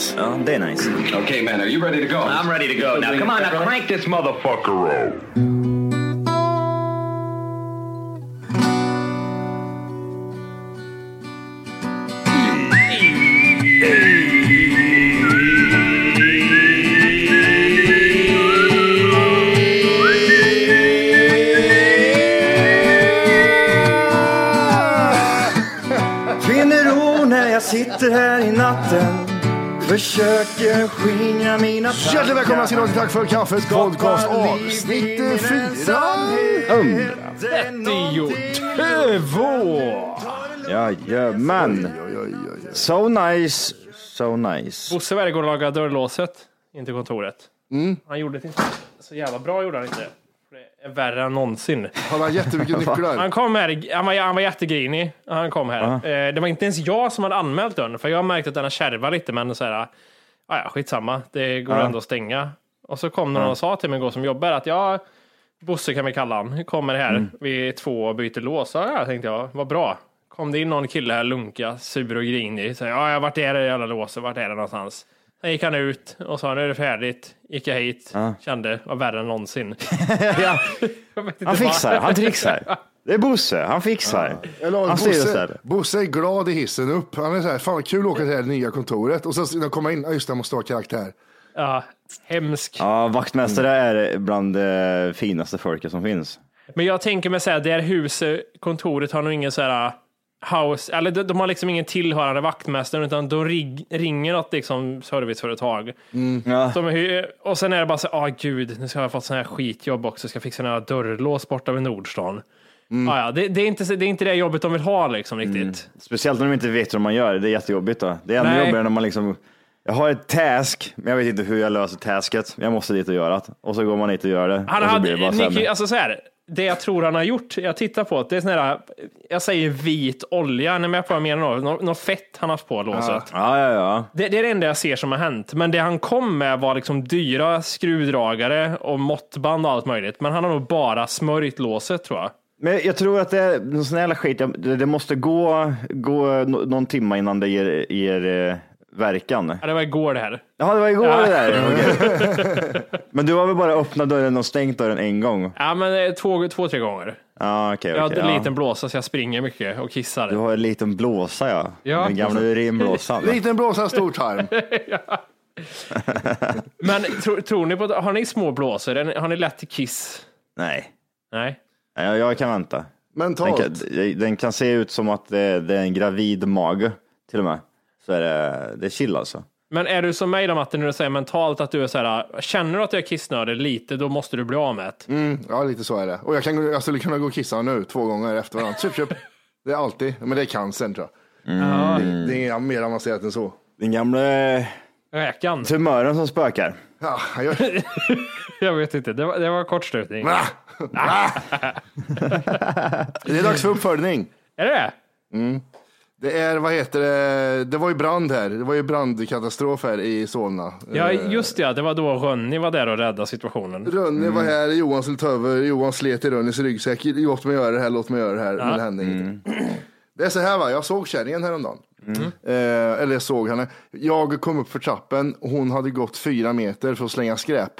nice. Ja, det är nice. okay, man, are you ready to go? I'm ready to go now. Come on, now crank this motherfucker up. Sitter här i natten Försöker skingra mina Hjärtligt välkomna till Tack för kaffet podcast avsnitt fyra. Två! Jajamän. So nice. So nice. Bosse och lagade dörrlåset in till kontoret. Mm. Han gjorde det inte så jävla bra, gjorde han inte. Är värre än någonsin. Han har jättemycket nycklar. Han kom här, han var, han var jättegrinig. Han kom här. Eh, det var inte ens jag som hade anmält dörren, för jag har märkt att den har kärvat lite, men så här, ah, ja, skitsamma, det går ändå att stänga. Och så kom någon och sa till mig igår som jobbar att ja, Bosse kan vi kalla han, kommer här vid två och byter lås. Ja, ja, tänkte jag, vad bra. Kom det in någon kille här, lunka, sur och grinig. Så, ja, ja, vart är det jävla låset? Vart är det någonstans? Sen gick han ut och sa nu är det färdigt. Gick jag hit, kände var värre än någonsin. ja, han fixar, han trixar. Det är Bosse, han fixar. Eller, Han Bosse. Bosse är glad i hissen upp. Han är så här, fan vad kul att åka till det här nya kontoret. Och sen när jag kommer in, ja just det, jag måste ha karaktär. Ja, hemsk. Ja, vaktmästare är bland det finaste folket som finns. Men jag tänker mig säga, det här huset, kontoret har nog ingen så här house, eller de, de har liksom ingen tillhörande vaktmästare utan de rig, ringer något liksom serviceföretag. Ja. De, hy- och sen är det bara så ah gud, nu ska jag fått sån här skitjobb också, ska fixa några dörrlås borta vid Nordstan. Ah, ja, det, det, är inte, det är inte det jobbet de vill ha liksom riktigt. Speciellt när de inte vet hur man gör. Det är jättejobbigt då. Det är ännu jobbigare när man liksom jag har ett task, men jag vet inte hur jag löser tasket. Jag måste dit och göra det. Och så går man dit och gör det. Han och så hade, blir det bara Nicky, alltså så här, det jag tror han har gjort, jag tittar på det, det är sån här, jag säger vit olja, ni är med på vad jag menar då? Något fett han har haft på låset. Ja, ja, ja. Det, det är det enda jag ser som har hänt. Men det han kom med var liksom dyra skruvdragare och måttband och allt möjligt. Men han har nog bara smörjt låset tror jag. Men jag tror att det är någon sån här jävla skit. Det måste gå, gå nå- någon timme innan det ger, ger eh, verkan. Ja, det var igår det här. Ja, det var igår Ja. det där. Okej. Men du har väl bara öppnat dörren och stängt dörren en gång? Ja, men eh, två, två tre gånger. Ja, okej. Jag hade en ja. liten blåsa så jag springer mycket och kissar. Du har en liten blåsa, ja. Ja. Den gamla urinblåsan. Liten blåsa, stor tarm. Men tro, tror ni på, har ni små blåsor? Har ni lätt till kiss? Nej, Nej. Nej, jag, jag kan vänta. Den Mentalt. kan, den kan se ut som att det, det är en gravid mage, till och med. Så är det, det är chill alltså. Men är du som mig då Matte, när du säger mentalt att du är så här, känner du att du är kissnödig lite, då måste du bli av med det. Mm, ja, lite så är det. Och jag, kan, jag skulle kunna gå och kissa nu två gånger efter varandra. Köp, köp. Det är alltid, men det är cancern tror jag. Det, det är mer avancerat än så. Den gamla Räkan. tumören som spökar. Ja, gör... Jag vet inte, det var, det var kortslutning. Ah! Ah! det är dags för uppföljning. Är det det? Det är, vad heter det, det var ju brand här. Det var ju brandkatastrof här i Solna. Ja, Eh, just det. Det var då Rönni var där och räddade situationen. Rönni var här, Johan skulle ta över, Johan slet i Rönnis ryggsäck. Låt mig göra det här, låt mig göra det här. Men det hände ingenting. Det är så här va, jag såg kärringen häromdagen. Eh, eller jag såg henne. Jag kom upp för trappen och hon hade gått fyra meter för att slänga skräp.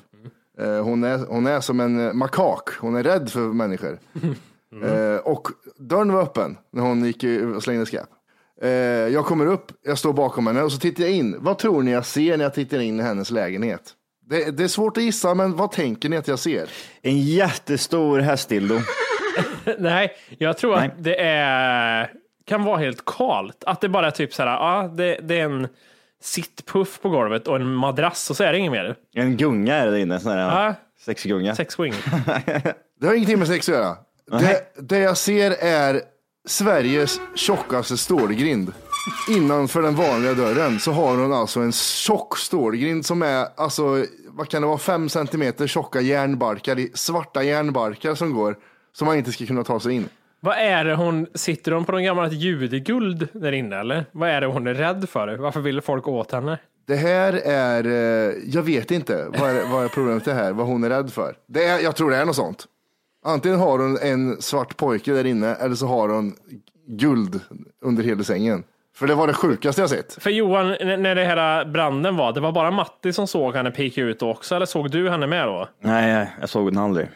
Eh, hon, är, hon är som en eh, makak, hon är rädd för människor. Eh, och dörren var öppen när hon gick och slängde skräp. Eh, jag kommer upp, jag står bakom henne och så tittar jag in. Vad tror ni jag ser när jag tittar in i hennes lägenhet? Det, det är svårt att gissa, men vad tänker ni att jag ser? En jättestor hästdildo. Nej, jag tror Nej. att det är, kan vara helt kalt. Att det bara är typ så här, ja, det, det är en sittpuff på golvet och en madrass och så är det inget mer. En gunga är det inne, sån här Ja. sexgunga. Sexwing. Det har ingenting med sex att göra. Det, det jag ser är Sveriges tjockaste stålgrind. Innanför den vanliga dörren så har hon alltså en tjock stålgrind som är, alltså, vad kan det vara, fem centimeter tjocka järnbarkar, i- svarta järnbarkar som går, som man inte ska kunna ta sig in. Vad är det hon, sitter hon på någon gammalt judeguld där inne eller? Vad är det hon är rädd för? Varför vill folk åt henne? Det här är, eh, jag vet inte vad är, vad är problemet det här, vad hon är rädd för. Det är, jag tror det är något sånt. Antingen har hon en svart pojke där inne eller så har hon guld under hela sängen. För det var det sjukaste jag sett. För Johan, när det här branden var, det var bara Matti som såg henne pika ut också, eller såg du henne med då? Nej, jag såg den aldrig.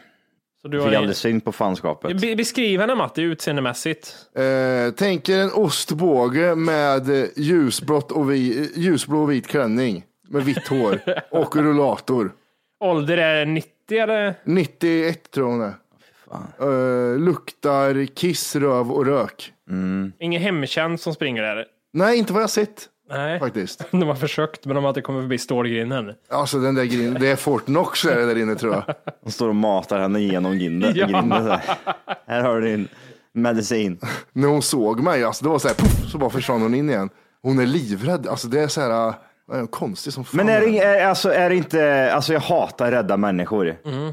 Så du Fick har aldrig syn på fanskapet. Be- Beskriv henne Matti utseendemässigt. Eh, tänk er en ostbåge med ljusblått och vi, ljusblå och vit klänning med vitt hår och rullator. Ålder är 90 eller? 91 tror jag hon är. Eh, luktar kiss, röv och rök. Ingen hemtjänst som springer där? Nej, inte vad jag sett Nej. faktiskt. De har försökt, men de har inte kommit förbi stålgrinden. Alltså den där grinden, det är Fort Knox är det där inne tror jag. De står och matar henne genom grinden. Ja. grinden så här. här har du din medicin. När hon såg mig, alltså det var så här, puff, så bara försvann hon in igen. Hon är livrädd, alltså det är så här, äh, konstigt som fan. Men är det, är, alltså, är det inte, alltså jag hatar rädda människor.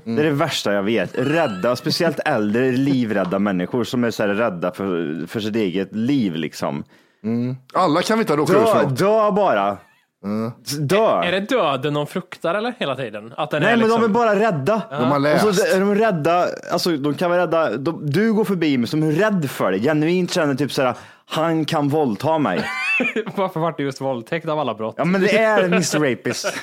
Det är det värsta jag vet. Rädda, speciellt äldre livrädda människor som är så här rädda för, för sitt eget liv liksom. Alla kan vi inte råka ut Dö, för något. dö bara. Dö. Är det döden de fruktar eller hela tiden? Att den Nej är men liksom... de är bara rädda. De har läst. Och så är de rädda, alltså de kan vara rädda, de, du går förbi mig som är rädd för dig, genuint känner typ såhär, han kan våldta mig. Varför vart det just våldtäkt av alla brott? Ja men det är Mr Rapist.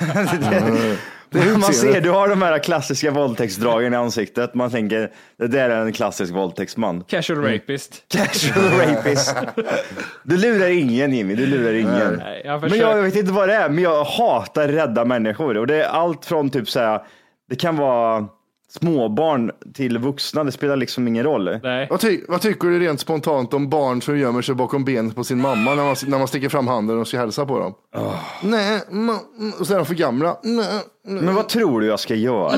det, det, man ser, du har de här klassiska våldtäktsdragen i ansiktet, man tänker, det där är en klassisk våldtäktsman. Casual rapist. Casual rapist. Du lurar ingen Jimmy, du lurar ingen. Nej, jag Men försöker... jag vet inte vad det är, men jag hatar rädda människor. Och det är allt från typ så här, det kan vara småbarn till vuxna, det spelar liksom ingen roll. Nej. Vad, ty vad tycker du rent spontant om barn som gömmer sig bakom benet på sin mamma när man, när man sticker fram handen och ska hälsa på dem? Nej, ma- och så är de för gamla. Nej, Men vad tror du jag ska göra?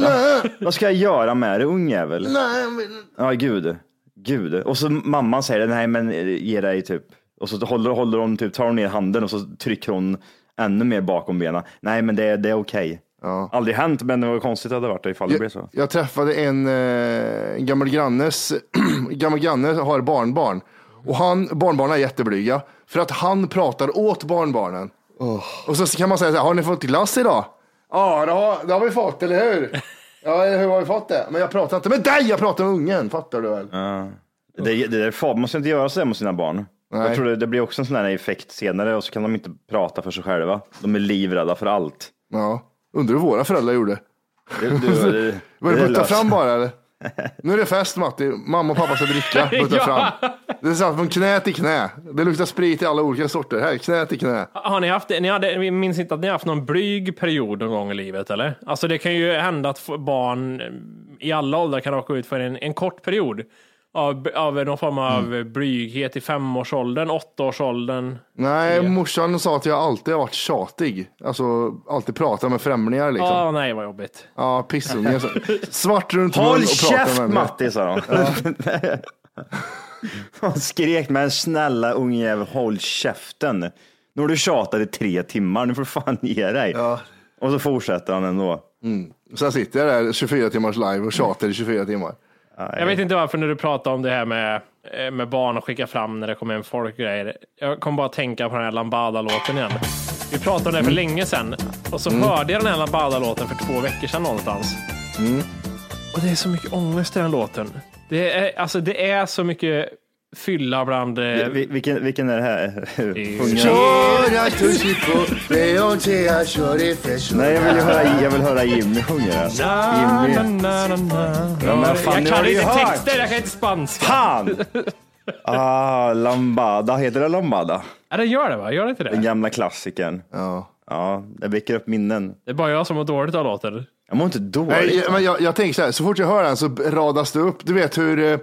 vad ska jag göra med det, ungjävel? nej, men- Ja, gud. Gud. Och så mamman säger nej men ge dig typ. Och så håller, håller hon typ, tar hon ner handen och så trycker hon ännu mer bakom benen. Nej men det, det är okej. Ja. Aldrig hänt men det var konstigt att det hade varit ifall det blev så. Jag, jag träffade en, eh, en gammal grannes, gammal granne har barnbarn. Och han, barnbarnen är jätteblyga. För att han pratar åt barnbarnen. Och så kan man säga så här, har ni fått glass idag? Ja, det har, det har vi fått, eller hur? Ja, hur har vi fått det? Men jag pratar inte med dig, jag pratar med ungen, fattar du väl? Det, det är fab, man måste inte göra så mot sina barn. Nej. Jag tror det, det blir också en sån här effekt senare och så kan de inte prata för sig själva. De är livrädda för allt. Ja, undrar hur våra föräldrar gjorde. Var det butta fram bara eller? Nu är det fest Matti, mamma och pappa ska dricka, butta Ja. fram. Det är sant från knä till knä. Det luktar sprit i alla olika sorter. Här, knä till knä. Har ni haft det? Ni hade, vi minns inte att ni har haft någon blyg period någon gång i livet eller? Alltså det kan ju hända att barn i alla åldrar kan råka ut för en, en kort period av, av någon form av blyghet i femårsåldern, åttaårsåldern. Nej, morsan sa att jag alltid har varit tjatig. Alltså alltid pratat med främlingar Ja, liksom. nej vad jobbigt. Ja, pissunge. Så- Svart runt mun Håll och pratar käft med mig. Matti sa de. Hon skrek men snälla ungjävel håll käften. Nu har du tjatat i tre timmar, nu får du fan ge dig. Ja. Och så fortsätter han ändå. Så sitter jag där 24 timmars live och tjatar i 24 timmar. Jag vet inte varför när du pratar om det här med eh, med barn och skicka fram när det kommer hem folk och grejer. Jag kom bara att tänka på den här Lambada-låten igen. Vi pratade om det för länge sedan och så hörde jag den här Lambada-låten för två veckor sedan någonstans. Och det är så mycket ångest i den låten. Det är, alltså, det är så mycket fylla bland... Eh, Vi- Vilken, vilken är det här? Jag fresh. Nej, jag vill, höra, jag vill höra Jimmy sjunga den. Jimmy. Ja, men fan, jag kan inte texter, jag kan inte spanska. Fan! Ah, Lambada, heter det Lambada? Ja, det gör det va? Gör det inte Den det? gamla klassikern. Ja. Ja, det väcker upp minnen. Det är bara jag som mår dåligt av låten. Jag mår inte dåligt. Nej, men jag, jag tänker så här, så fort jag hör den så radas det upp. Du vet hur eh,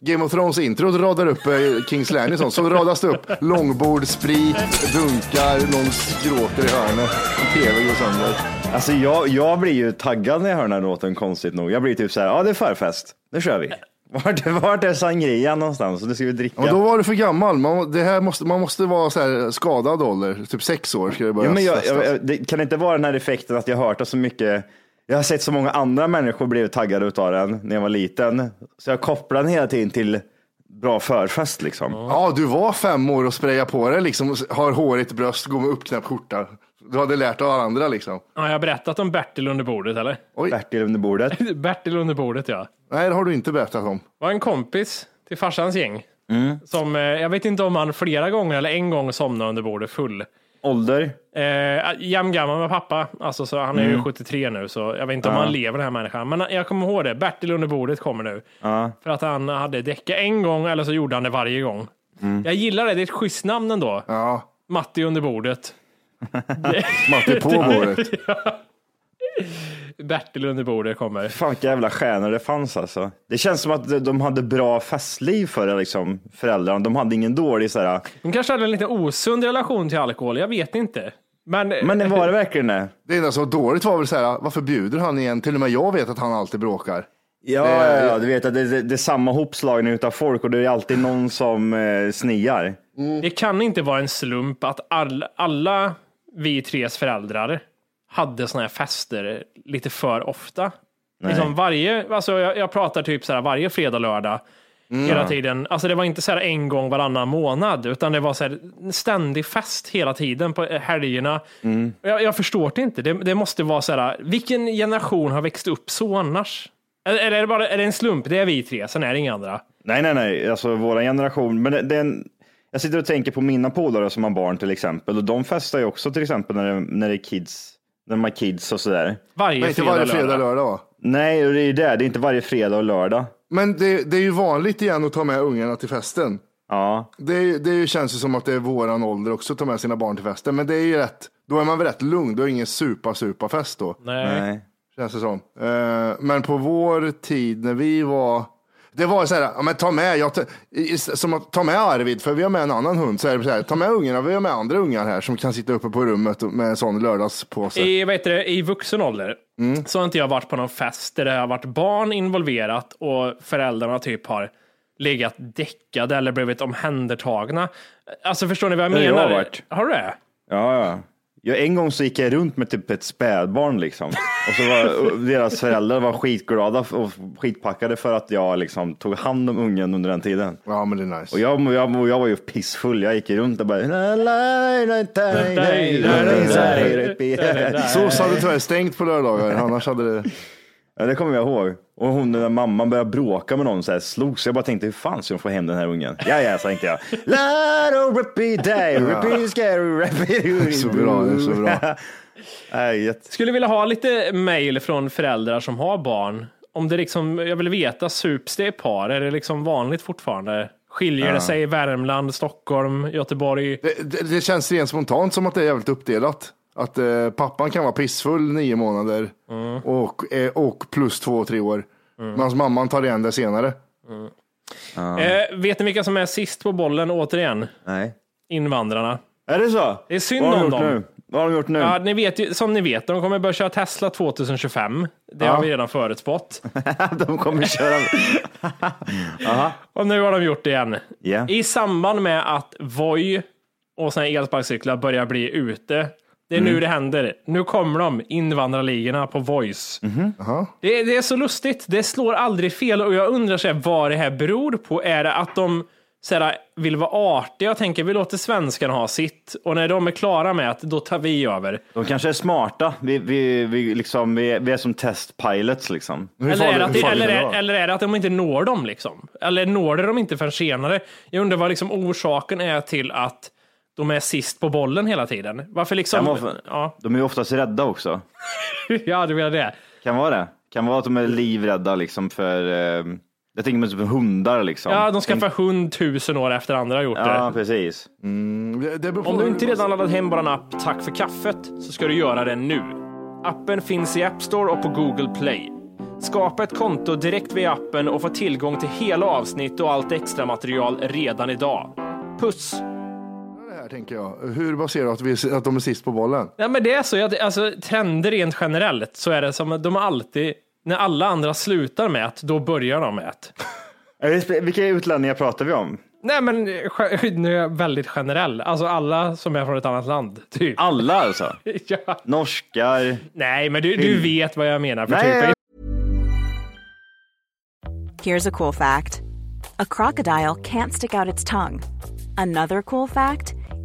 Game of Thrones intro radar upp eh, Kings Landing. Så radas det upp långbord, sprit, dunkar, någon gråter i hörnet. Tv går sönder. Alltså jag, jag blir ju taggad när jag hör den här låten konstigt nog. Jag blir typ så här, ja det är förfest, nu kör vi. Vart, vart är sangrian någonstans? Nu ska vi dricka. Och då var du för gammal. Man, det här måste, man måste vara så här skadad ålder. Typ sex år ska det börja Ja, men jag, jag, det kan inte vara den här effekten att jag har hört det så mycket. Jag har sett så många andra människor bli taggade utav den när jag var liten. Så jag kopplar den hela tiden till bra förfest liksom. Ja, du var fem år och sprayade på det liksom. Har hårigt bröst, går med uppknäppt skjorta. Du hade lärt av andra liksom. Ja, jag har berättat om Bertil under bordet, eller? Oj, Bertil under bordet. Bertil under bordet, ja. nej det har du inte berättat om. var en kompis till farsans gäng. Mm. Som, eh, jag vet inte om han flera gånger eller en gång somnade under bordet full. Ålder? Eh, jämngammal med pappa, alltså, så han är Mm. ju 73 nu, så jag vet inte om han lever den här människan. Men jag kommer ihåg det, Bertil under bordet kommer nu. För att han hade däcka en gång, eller så gjorde han det varje gång. Mm. Jag gillar det, det är ett schysst namn ändå. Ja, Matti under bordet. Matte på bordet. Bertil under bordet kommer. Fan vilka jävla stjärnor det fanns alltså. Det känns som att de hade bra festliv för liksom, föräldrarna. De hade ingen dålig sådär. De kanske hade en lite osund relation till alkohol, jag vet inte. Men, Men var det verkligen det? Det enda som var dåligt var väl så här, varför bjuder han igen? Till och med jag vet att han alltid bråkar. Ja, Det- ja, ja, du vet att det, det, det är samma hopslagning utav folk och det är alltid någon som eh, sniar. Det kan inte vara en slump att all, alla vi tres föräldrar hade såna här fester lite för ofta. Liksom varje, alltså jag, jag pratar typ så här varje fredag, lördag. Hela tiden. Alltså det var inte så här en gång varannan månad, utan det var så här ständig fest hela tiden på helgerna. Jag, jag förstår det inte. Det, det måste vara så här, vilken generation har växt upp så annars? Eller eller är det bara är det en slump? Det är vi tre, sen är det inga andra. Nej, nej, nej, alltså våra generation. Men det, det är en, jag sitter och tänker på mina polare som har barn till exempel och de festar ju också till exempel när det, när det är kids, när har kids och sådär. Varje Men inte fredag, varje fredag, lördag. lördag va? Nej, det är ju det. Det är inte varje fredag och lördag. Men det, det är ju vanligt igen att ta med ungarna till festen. Ja, Det, är- det känns ju som att det är våran ålder också att ta med sina barn till festen. Men det är ju rätt, då är man väl rätt lugn. Då är det ingen supa supa fest då. Nej. nej. Känns det som. Eh, men på vår tid när vi var, det var så här, ja, men ta med, jag, som att ta med Arvid, för vi har med en annan hund. Så är det så här, ta med ungarna, vi har med andra ungar här som kan sitta uppe på rummet med en sån lördagspåse. I, vad heter det, I vuxen ålder Mm. så har inte jag varit på någon fest där det har varit barn involverat och föräldrarna typ har legat däckade eller blivit omhändertagna. Alltså förstår ni vad jag Det har jag menar? varit. Har du det? Ja, ja. Ja, en gång så gick jag runt med typ ett spädbarn liksom. Och så var och deras föräldrar var skitglada och skitpackade för att jag liksom tog hand om ungen under den tiden. Ja, men det är nice. Och jag, jag, jag var ju pissfull. Jag gick runt och bara... Så hade tyvärr stängt på lördagar, annars hade det... Ja, det kommer jag ihåg. Och hon, den där mamman började bråka med någon så här, slogs. Jag bara tänkte, hur fan ska hon få hem den här ungen? Ja, ja, tänkte jag. Lado, rippy day, rippy scary, rippy Så bra, det är så bra. Jätte- Skulle vilja ha lite mail från föräldrar som har barn. Om det liksom, jag vill veta, sups det i par? Är det liksom vanligt fortfarande? Skiljer det sig i Värmland, Stockholm, Göteborg? Det, det, det känns rent spontant som att det är jävligt uppdelat. Att eh, pappan kan vara pissfull nio månader och, eh, och plus två, tre år. Medan mamman tar igen det senare. Eh, vet ni vilka som är sist på bollen återigen? Nej. Invandrarna. Är det så? Det är synd Vad har de om gjort dem. Nu? Vad har de gjort nu? Ja, ni vet ju, som ni vet, de kommer börja köra Tesla 2025. Det har vi redan förutspått. de kommer köra... Och nu har de gjort det igen. Ja. I samband med att Voi och här elsparkcyklar börjar bli ute Det är nu det händer. Nu kommer de, invandrarligorna på Voice. Det, är- det är så lustigt. Det slår aldrig fel och jag undrar så här, vad det här beror på. Är det att de så här, vill vara artiga och tänker vi låter svenskarna ha sitt och när de är klara med att då tar vi över. De kanske är smarta. Vi, vi, vi, liksom, vi, är, vi är som testpilots liksom. Hur Eller är, det det, eller, det är, eller är det att de inte når dem liksom? Eller når det de inte förrän senare? Jag undrar vad liksom orsaken är till att de är sist på bollen hela tiden. Varför liksom? För- Ja, De är ju oftast rädda också. ja, du menar det. Kan vara det. Kan vara att de är livrädda liksom för, eh, jag tänker mig typ hundar liksom. Ja, de skaffar hund tusen år efter andra har gjort Ja, det. precis. Det- det beror Om du inte redan laddat hem vår app Tack för kaffet så ska du göra det nu. Appen finns i App Store och på Google Play. Skapa ett konto direkt via appen och få tillgång till hela avsnitt och allt extra material redan idag. Puss! Här, tänker jag. Hur baserar du att, vi, att de är sist på bollen? Ja, men det är så. Jag, alltså, trender rent generellt så är det som att de alltid, när alla andra slutar med ett, då börjar de med spe- Vilka utlänningar pratar vi om? Nej, men nu är jag väldigt generell. Alltså alla som är från ett annat land, typ. Alla alltså? Ja. Norskar? Nej, men du, du vet vad jag menar för Nej, typ. Here's a cool fact a crocodile can't stick out its tongue. Another cool fact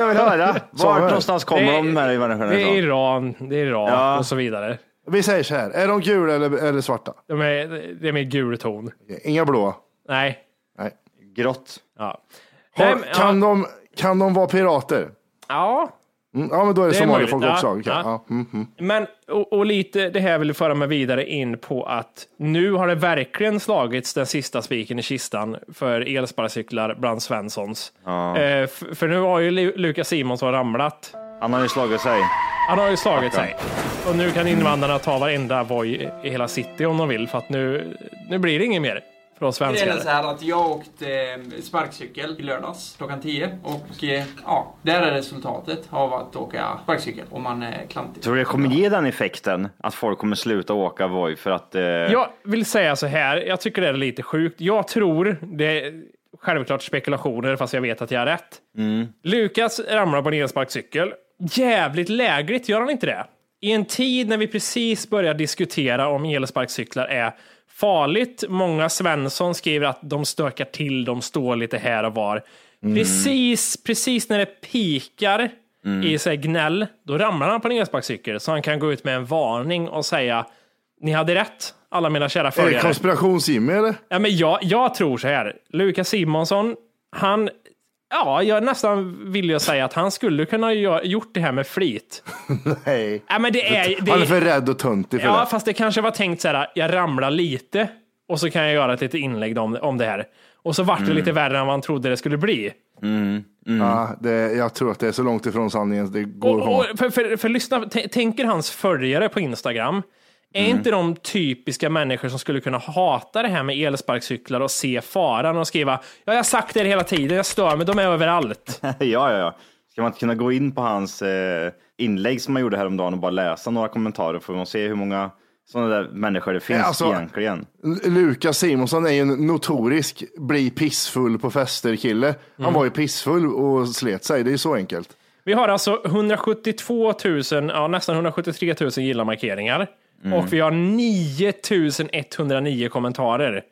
Jag vill höra. Vart någonstans kommer Det är- de här människorna Det är ifrån? Iran, det är Irak Ja. och så vidare. Vi säger så här, är de gula eller, eller svarta? De är, det är med gul ton. Inga blåa. Nej. Nej. Grått. Ja. Har, Nej, men- kan, ja. de, kan de vara pirater? Ja, Mm, ja, men då är det, Det somaliafolk möjligt, också. ja. Okej, Ja. ja. Mm, mm. men och, och lite det här vill föra mig vidare in på att nu har det verkligen slagits den sista spiken i kistan för elsparkcyklar bland Svenssons. Eh, för nu har ju Lu- Lukas Simonsson ramlat. Han har ju slagit sig. Han har ju slagit sig. Och nu kan invandrarna ta varenda Voi i hela city om de vill för att nu, nu blir det inget mer för oss Det är så här att jag åkte eh, sparkcykel i lördags klockan 10 och eh, ja, där är resultatet av att åka sparkcykel om man är klantig. Tror du det kommer ge den effekten? Att folk kommer sluta åka Voi för att... Eh, Jag vill säga så här, jag tycker det är lite sjukt. Jag tror, det är självklart spekulationer fast jag vet att jag har rätt. Lukas ramlar på en elsparkcykel. Jävligt lägligt, gör han inte det? I en tid när vi precis börjar diskutera om elsparkcyklar är farligt. Många Svensson skriver att de stökar till, de står lite här och var. Precis, precis när det pikar i så här gnäll, då ramlar han på en elsparkcykel så han kan gå ut med en varning och säga ni hade rätt, alla mina kära Är det följare. konspirations-Jimmy eller? Ja, men jag, jag tror så här. Lukas Simonsson, han, ja, jag nästan vill jag säga att han skulle kunna ha gjort det här med flit. Nej. Ja, men det är, det Han är för rädd och töntig för ja, det. fast det kanske var tänkt så här, jag ramlar lite och så kan jag göra ett litet inlägg om, om det här. Och så vart det Mm. lite värre än vad han trodde det skulle bli. Ja, det, jag tror att det är så långt ifrån sanningen det går Och, och, för, för, för lyssna, tänker hans följare på Instagram, är Mm. inte de typiska människor som skulle kunna hata det här med elsparkcyklar och se faran och skriva ja, jag har sagt det hela tiden, jag stör mig, de är överallt. ja, ja, ja. Ska man inte kunna gå in på hans eh, inlägg som han gjorde häromdagen och bara läsa några kommentarer för att se hur många sådana där människor det finns alltså- egentligen? Lukas Simonsson är ju en notorisk bli pissfull på fester kille. Mm. Han var ju pissfull och slet sig, det är ju så enkelt. Vi har alltså 172 000, ja, nästan 173 000 gilla-markeringar och vi har 9 109 kommentarer.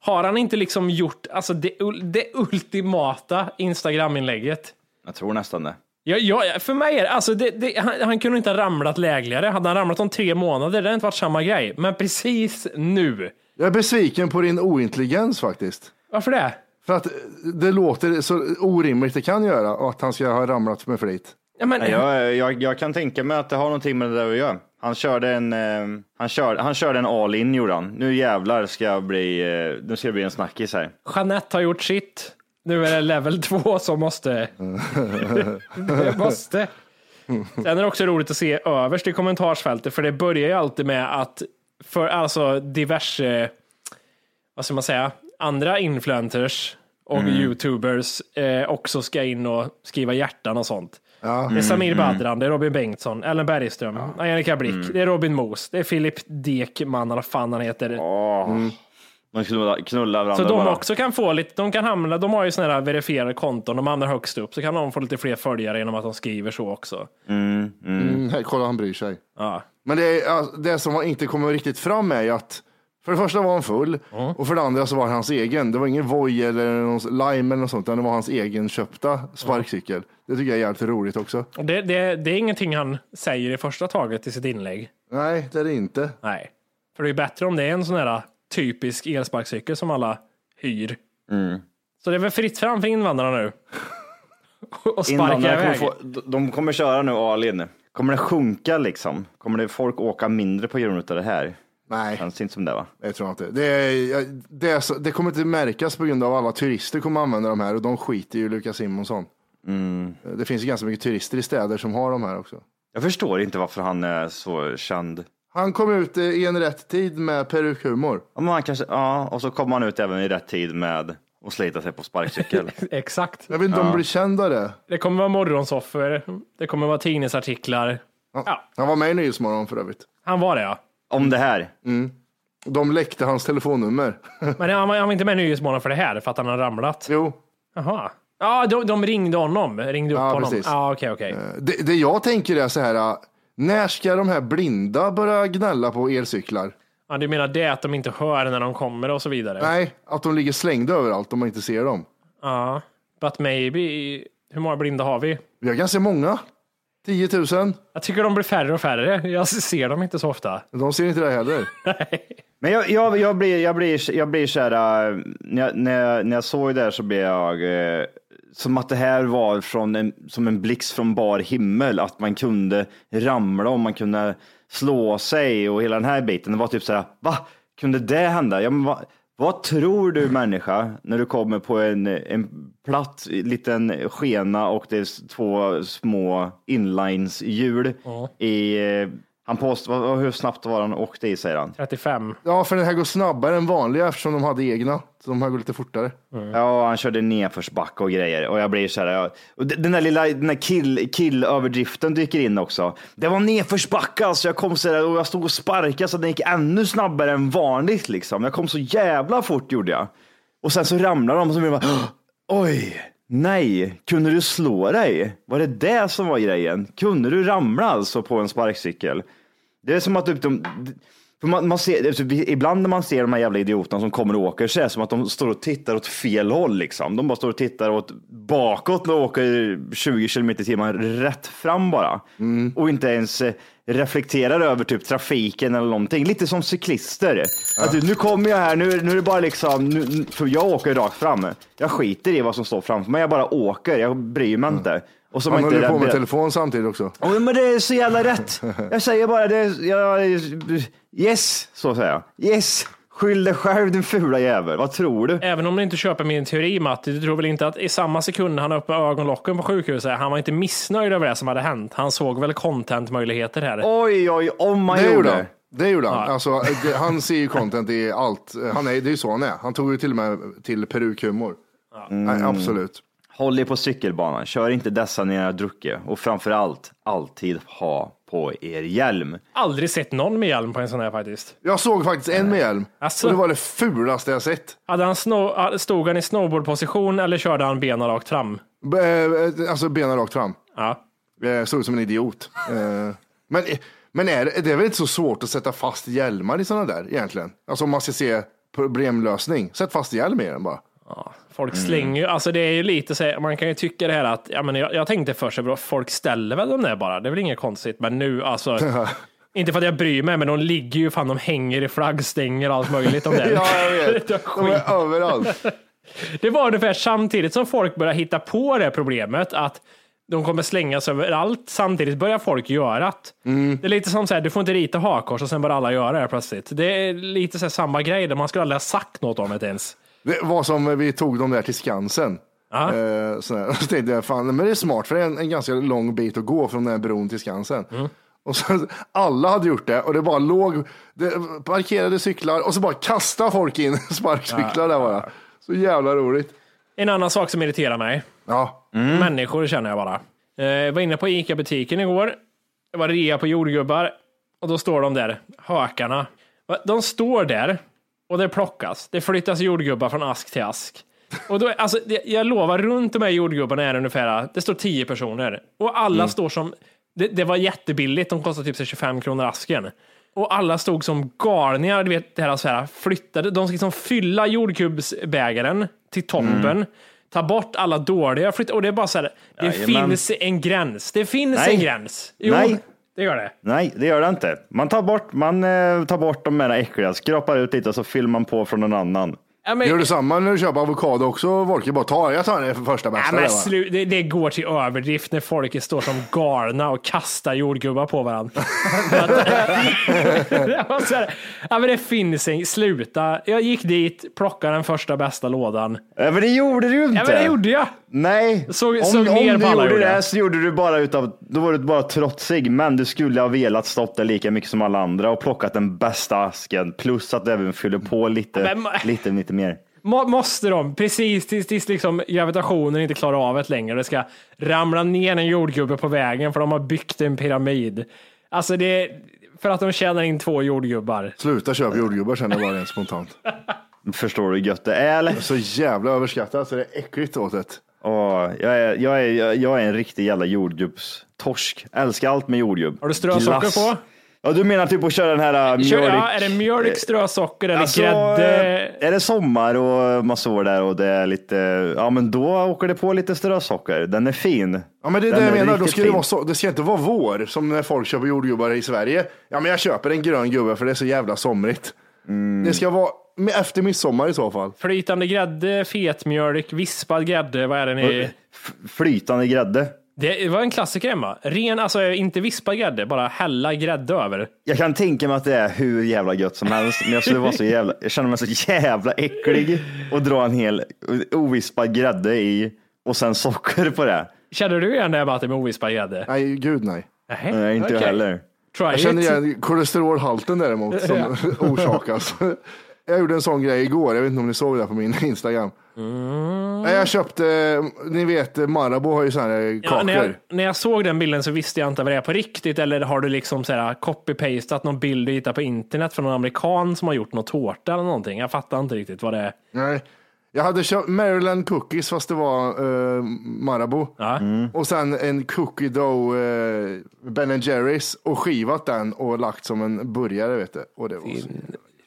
Har han inte liksom gjort alltså det, det ultimata Instagram-inlägget? Jag tror nästan det. Ja, ja, för mig är det, alltså det, det, han, han kunde inte ha ramlat lägligare. Hade han ramlat om tre månader, det hade inte varit samma grej. Men precis nu. Jag är besviken på din ointelligens faktiskt. Varför det? För att det låter så orimligt det kan göra och att han ska ha ramlat med flit. Ja, men, Jag, jag, jag kan tänka mig att det har någonting med det där att göra. Han körde en, eh, han körde, han körde en all in gjorde han. Nu jävlar ska jag bli, eh, nu ska det bli en snackis här. Jeanette har gjort sitt. Nu är det level 2 som måste... det måste. Sen är det också roligt att se överst i kommentarsfältet, för det börjar ju alltid med att för alltså diverse, vad ska man säga, andra influencers och youtubers eh, också ska in och skriva hjärtan och sånt. Det är Samir Badran, det är Robin Bengtsson, Ellen Bergström, Angelica Blick, det är Robin Moos, det är Filip Dekman, eller vad fan han heter. De knulla, knulla varandra Så de bara. också kan få lite, de kan hamna, de har ju sådana här verifierade konton, de hamnar högst upp, så kan de få lite fler följare genom att de skriver så också. Mm, här, kolla, han bryr sig. Ja. Men det, är, det som inte kommer riktigt fram är ju att för det första var han full och för det andra så var det hans egen. Det var ingen Voi eller någon Lime eller något sånt, utan det var hans egen köpta sparkcykel. Det tycker jag är jävligt roligt också. Och det, det, det är ingenting han säger i första taget i sitt inlägg. Nej, det är det inte. Nej. För det är bättre om det är en sån här typisk elsparkcykel som alla hyr. Så det är väl fritt fram för invandrarna nu. och sparka Invandrare kommer iväg. få, de kommer köra nu all in. Kommer det sjunka liksom? Kommer det folk åka mindre på grund av det här? Nej, Känns inte som det va? det tror jag inte. Det, är, det, är så, det kommer inte märkas på grund av alla turister kommer använda de här och de skiter ju i Lukas Simonsson. Det finns ju ganska mycket turister i städer som har de här också. Jag förstår inte varför han är så känd. Han kom ut eh, i en rätt tid med perukhumor. Ja, men han kanske, ja, och så kommer han ut även i rätt tid med att slita sig på sparkcykel. Exakt. Jag vet inte om de blir kända det. Det kommer vara morgonsoffer, det kommer vara tidningsartiklar. Ja, Han var med i Nyhetsmorgon för övrigt. han var det ja. Om det här. De läckte hans telefonnummer. Men han var, han var inte med i Nyhetsmorgon för det här, för att han har ramlat. jo, Jaha. Ja, de, de ringde honom. Ringde upp Ja, honom. precis. Ja, okej, okej. det, det jag tänker är så här. äh, När ska de här blinda börja gnälla på elcyklar? Ja, du menar det att de inte hör när de kommer och så vidare? Nej, att de ligger slängda överallt om man inte ser dem. Ja, but maybe. Hur många blinda har vi? Vi har ganska många. 10 000. Jag tycker de blir färre och färre. Jag ser dem inte så ofta. De ser inte det heller. Men jag, jag, jag blir, jag blir, jag blir så här, äh, när, jag- när, jag- när jag såg det där så blev jag eh, som att det här var från en, som en blixt från bar himmel, att man kunde ramla och man kunde slå sig och hela den här biten. Det var typ så här, va? Kunde det hända? Ja, men va, vad tror du människa när du kommer på en, en platt liten skena och det är två små inlineshjul i, eh, han påstår, hur snabbt var han åkte i säger han? 35. Ja, för den här går snabbare än vanliga eftersom de hade egna. Så de här går lite fortare. Ja, han körde nedförsbacke och grejer och jag blir så här. Jag, och den där lilla den där kill, kill-överdriften dyker in också. Det var nedförsbacke alltså. Jag kom så där och jag stod och sparkade så den gick ännu snabbare än vanligt liksom. Jag kom så jävla fort gjorde jag. Och sen så ramlade de och så blev jag bara, oj, nej, kunde du slå dig? Var det det som var grejen? Kunde du ramla alltså på en sparkcykel? Det är som att typ de, för man, man ser, alltså, ibland när man ser de här jävla idioterna som kommer och åker så är det som att de står och tittar åt fel håll. Liksom. De bara står och tittar åt bakåt och åker 20 kilometer i timmen rätt fram bara. Och inte ens eh, reflekterar över typ trafiken eller någonting. Lite som cyklister. Att, nu kommer jag här, nu, nu är det bara liksom, nu, för jag åker rakt fram. Jag skiter i vad som står framför mig, jag bara åker, jag bryr mig inte. Och så Han inte håller på med telefon samtidigt också. Ja, men det är så jävla rätt. Jag säger bara det. Jag, yes, så säger jag. Yes, skyll dig själv din fula jävel. Vad tror du? Även om du inte köper min teori Matti, du tror väl inte att i samma sekund han öppnade ögonlocken på sjukhuset, han var inte missnöjd över det som hade hänt. Han såg väl contentmöjligheter här. Oj, oj, om man Det gjorde gjorde det. han. Det gjorde han. Alltså, det, han ser ju content i allt. Han är, det är ju så han är. Han tog ju till och med till perukhumor. Nej, absolut. Håll er på cykelbanan. Kör inte dessa när ni har druckit. Och framför allt, alltid ha på er hjälm. Aldrig sett någon med hjälm på en sån här faktiskt. Jag såg faktiskt en med hjälm. Asså? Och det var det fulaste jag sett. Hade han sno- stod han i snowboardposition eller körde han benen rakt fram? Eh, Alltså benen rakt fram. Ja. Jag såg ut som en idiot. Eh, Men, men är det, det är väl inte så svårt att sätta fast hjälmar i sådana där egentligen? Alltså om man ska se problemlösning. Sätt fast hjälm i den bara. Folk slänger ju, alltså det är ju lite så man kan ju tycka det här att, ja men jag, jag tänkte först, att folk ställer väl dem där bara, det är väl inget konstigt, men nu alltså, inte för att jag bryr mig, men de ligger ju, fan de hänger i flaggstänger och allt möjligt om det. Ja, jag vet. De är överallt. Det var ungefär samtidigt som folk började hitta på det problemet att de kommer slängas överallt. Samtidigt börjar folk göra det. Mm. Det är lite som så här, du får inte rita hakkors och sen börjar alla göra det plötsligt. Det är lite så här samma grej, där man skulle aldrig ha sagt något om det ens. Det var som vi tog dem där till Skansen. Ja. Eh, så tänkte jag, fan, men det är smart för det är en, en ganska lång bit att gå från den här bron till Skansen. Mm. Och så, alla hade gjort det och det bara låg det, parkerade cyklar och så bara kastade folk in sparkcyklar där bara. Så jävla roligt. En annan sak som irriterar mig. Ja, Människor känner jag bara. Eh, Jag var inne på ICA-butiken igår. Det var rea på jordgubbar och då står de där, hökarna. De står där och det plockas. Det flyttas jordgubbar från ask till ask. Och då, alltså, det- jag lovar, runt de här jordgubbarna är det ungefär, det står 10 personer. Och alla står som, det, det var jättebilligt, de kostade typ så 25 kronor asken. Och alla stod som galningar, du vet, det här, så här flyttade, de ska liksom fylla jordgubbsbägaren till toppen. Ta bort alla dåliga, flytta, och det är bara så här, det Jajamän. finns en gräns. Det finns Nej. en gräns. Jo, Nej det gör det. Nej, det gör det inte. Man tar bort, man, eh, tar bort de här äckliga, skrapar ut lite och så fyller man på från en annan. Ja, men, Gör du samma när du köper avokado också? Folke bara tar, jag tar för första Ja, bästa. men där, va? slu, det, det går till överdrift när folk står som galna och kastar jordgubbar på varandra. det, här, ja, men det finns en, sluta. Jag gick dit, plockade den första bästa lådan. Ja, men det gjorde du inte. Ja, men det gjorde jag. Nej, Såg- om, såg om du gjorde det jag. så gjorde du bara utav, då var du bara trotsig, men du skulle ha velat stått där lika mycket som alla andra och plockat den bästa asken, plus att du även fyller på lite, Men ma- lite, lite mer. Må, måste de, precis tills, tills liksom gravitationen inte klarar av det längre, det ska ramla ner en jordgubbe på vägen för de har byggt en pyramid. Alltså det, för att de tjänar in två jordgubbar. Sluta köpa jordgubbar känner jag bara rent spontant. Förstår du hur gött det är eller? Så jävla överskattat så det är äckligt åt det. Åh, jag, är, jag, är, jag är en riktig jävla jordgubbstorsk. Älskar allt med jordgubb. Har du strösocker på? Ja, du menar typ att köra den här Kör, mjölk... ja, är det mjölk, strösocker eller Alltså, grädde? Är det sommar och man står där och det är lite, ja men då åker det på lite strösocker. Den är fin. Ja men det är Den det jag menar, då ska det, vara så, det ska inte vara vår som när folk köper jordgubbar i Sverige. Ja men jag köper en grön gubbe för det är så jävla somrigt. Mm. Det ska vara med- efter midsommar i så fall. Flytande grädde, fetmjölk, vispad grädde, vad är det ni... F- Flytande grädde. Det var en klassiker hemma. Ren, alltså inte vispad grädde, bara hälla grädde över. Jag kan tänka mig att det är hur jävla gött som helst, men jag skulle vara så jävla, jag känner mig så jävla äcklig och dra en hel ovispad grädde i och sen socker på det. Känner du igen det här med ovispad grädde? Nej gud nej. Nej, Nej, inte jag okej. heller. Try Jag it. känner igen kolesterolhalten däremot som orsakas. Jag gjorde en sån grej igår, jag vet inte om ni såg det på min Instagram. Mm. Nej, Jag köpte, ni vet Marabou har ju såna här kakor. Ja, när, jag, när jag såg den bilden så visste jag inte vad det är på riktigt eller har du liksom copy-pastat någon bild du hittar på internet från någon amerikan som har gjort något tårta eller någonting. Jag fattar inte riktigt vad det är. Nej. Jag hade köpt Maryland cookies fast det var uh, Marabou. Ja. Och sen en cookie dough uh, Ben Jerrys och skivat den och lagt som en burgare vet du. Och det var så,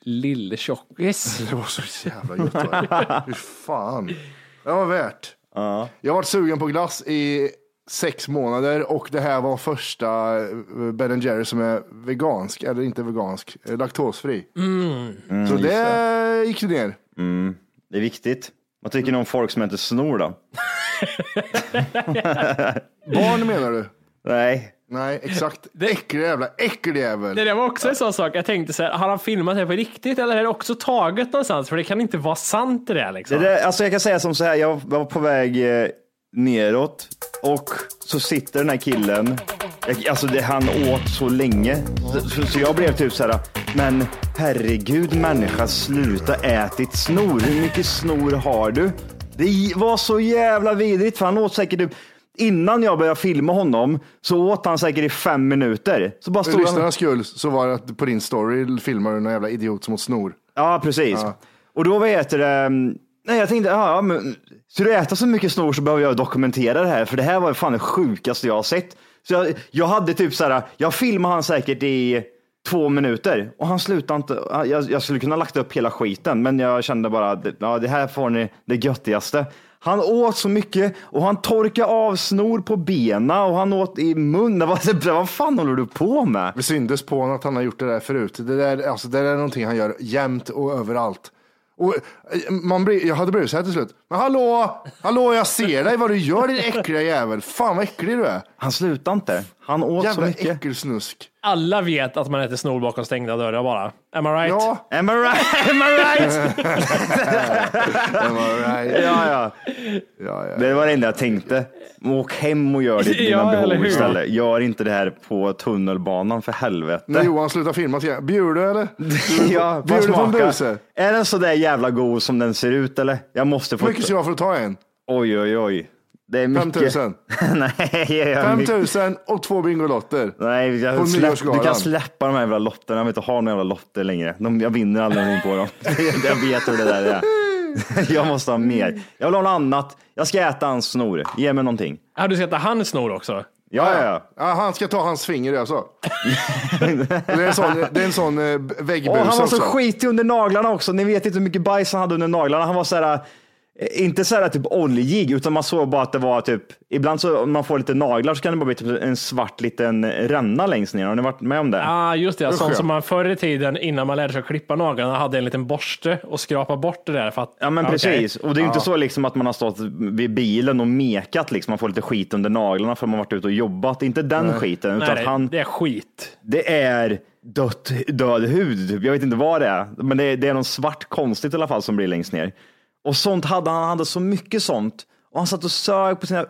Lille tjockis. det var så jävla gott. va? Fy fan. Det var värt. Jag har varit sugen på glass i sex månader och det här var första eh, Ben Jerry som är vegansk, eller inte vegansk, eh, laktosfri. så det gick ner. Det är viktigt. Vad tycker ni om folk som inte snor då? Barn menar du? Nej, Nej, exakt. Äcklig jävla äckeljävel. Det där var också en sån sak. Jag tänkte så här, har han filmat det på riktigt eller är det också taget någonstans? För det kan inte vara sant det där liksom. Det där, alltså jag kan säga som så här, jag var på väg eh, neråt och så sitter den här killen, jag, alltså det, han åt så länge, så, så, så jag blev typ så här, men herregud människa sluta ät ditt snor, hur mycket snor har du? Det var så jävla vidrigt för han åt säkert typ, innan jag började filma honom så åt han säkert i fem minuter. Så bara För stod han, lyssnarnas skull så var det att på din story filmar du någon jävla idiot som åt snor. Ja, precis. Och då vad heter det? mm, Nej, jag tänkte, ja, men, så du äter så mycket snor så behöver jag dokumentera det här, för det här var fan det sjukaste jag har sett. Så jag, jag hade typ så här, jag filmade han säkert i två minuter och han slutade inte. Jag, jag skulle kunna lagt upp hela skiten, men jag kände bara, ja, det här får ni det göttigaste. Han åt så mycket och han torkade av snor på benen och han åt i munnen. Vad, vad fan håller du på med? Det syndes på honom att han har gjort det där förut. Det där, alltså, det där är någonting han gör jämt och överallt. Och eh, man blir, jag hade blivit så här till slut. Men hallå, hallå, jag ser dig vad du gör din äckliga jävel. Fan vad äcklig du är. Han slutade inte. Han åt Jävla så mycket. äckelsnusk. Alla vet att man äter snor bakom stängda dörrar bara. Am I right? Ja, Am I right? Am I right? am I right? ja, ja. Ja, ja. Det var det enda jag tänkte. Åk hem och gör ditt, dina Ja, eller behov hur? istället. Gör inte det här på tunnelbanan för helvete. När Johan slutar filma, jag- bjuder du eller? ja, Bjuder vad du på en smakar? buse? Är den så där jävla god som den ser ut eller? Jag måste få... Hur mycket ska jag för att ta en? Oj, oj, oj. Det är mycket. 5000. Nej, jag 5 mycket- 000 och två Bingolotter. Nej, På jag släpp, du kan släppa de här jävla lotterna. Jag vill inte ha några jävla lotter längre. De, jag vinner aldrig någonting på dem. jag vet hur det där är. jag måste ha mer. Jag vill ha något annat. Jag ska äta hans snor. Ge mig någonting. Ja, du ska äta hans snor också? Ja, ja, ja. Ja, han ska ta hans finger alltså. det är en sån, det är en sån eh, väggbus han var så också. skitig under naglarna också. Ni vet inte hur mycket bajs han hade under naglarna. Han var så här, inte så här typ oljig, utan man såg bara att det var typ, ibland så om man får lite naglar så kan det bara bli typ en svart liten ränna längst ner. Har ni varit med om det? Ja, ah, just det. Usch, Sånt som man förr i tiden, innan man lärde sig att klippa naglarna, hade en liten borste och skrapa bort det där. För att, Ja men okej. precis, och det är ju inte så liksom att man har stått vid bilen och mekat, liksom, man får lite skit under naglarna för att man varit ute och jobbat. Det inte den skiten, utan Nej, det, han, det är skit. det är dött, död hud, typ. jag vet inte vad det är, men det är, det är något svart konstigt i alla fall som blir längst ner. Och sånt hade han, han hade så mycket sånt. Och han satt och sög på sina,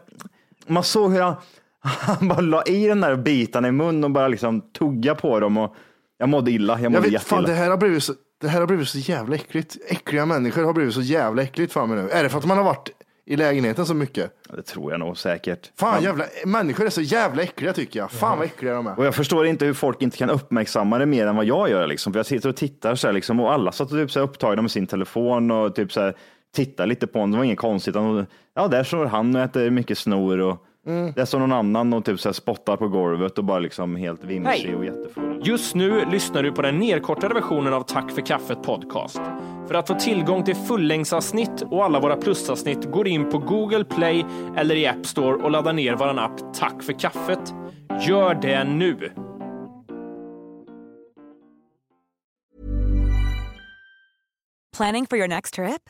man såg hur han, han bara la i den där bitarna i munnen och bara liksom tugga på dem. Och jag mådde illa, jag Jag mådde fan, jätteilla. det här har blivit så, det här har blivit så jävla äckligt. Äckliga människor har blivit så jävla äckligt för mig nu. Är det för att man har varit i lägenheten så mycket? Det tror jag nog säkert. Fan, jävla, människor är så jävla äckliga tycker jag. Fan vad äckliga de är. Och jag förstår inte hur folk inte kan uppmärksamma det mer än vad jag gör. Liksom. För jag sitter och tittar så här, liksom, och alla satt typ så här upptagna med sin telefon och typ så här, tittar lite på honom. Det var inget konstigt. Han, ja, där står han och äter mycket snor och där står någon annan och typ så här, spottar på golvet och bara liksom helt vimsig Hej. och jättefull. Just nu lyssnar du på den nedkortade versionen av Tack för kaffet podcast. För att få tillgång till fullängdsavsnitt och alla våra plusavsnitt går in på Google Play eller i App Store och laddar ner vår app Tack för kaffet. Gör det nu! Planning for your next trip?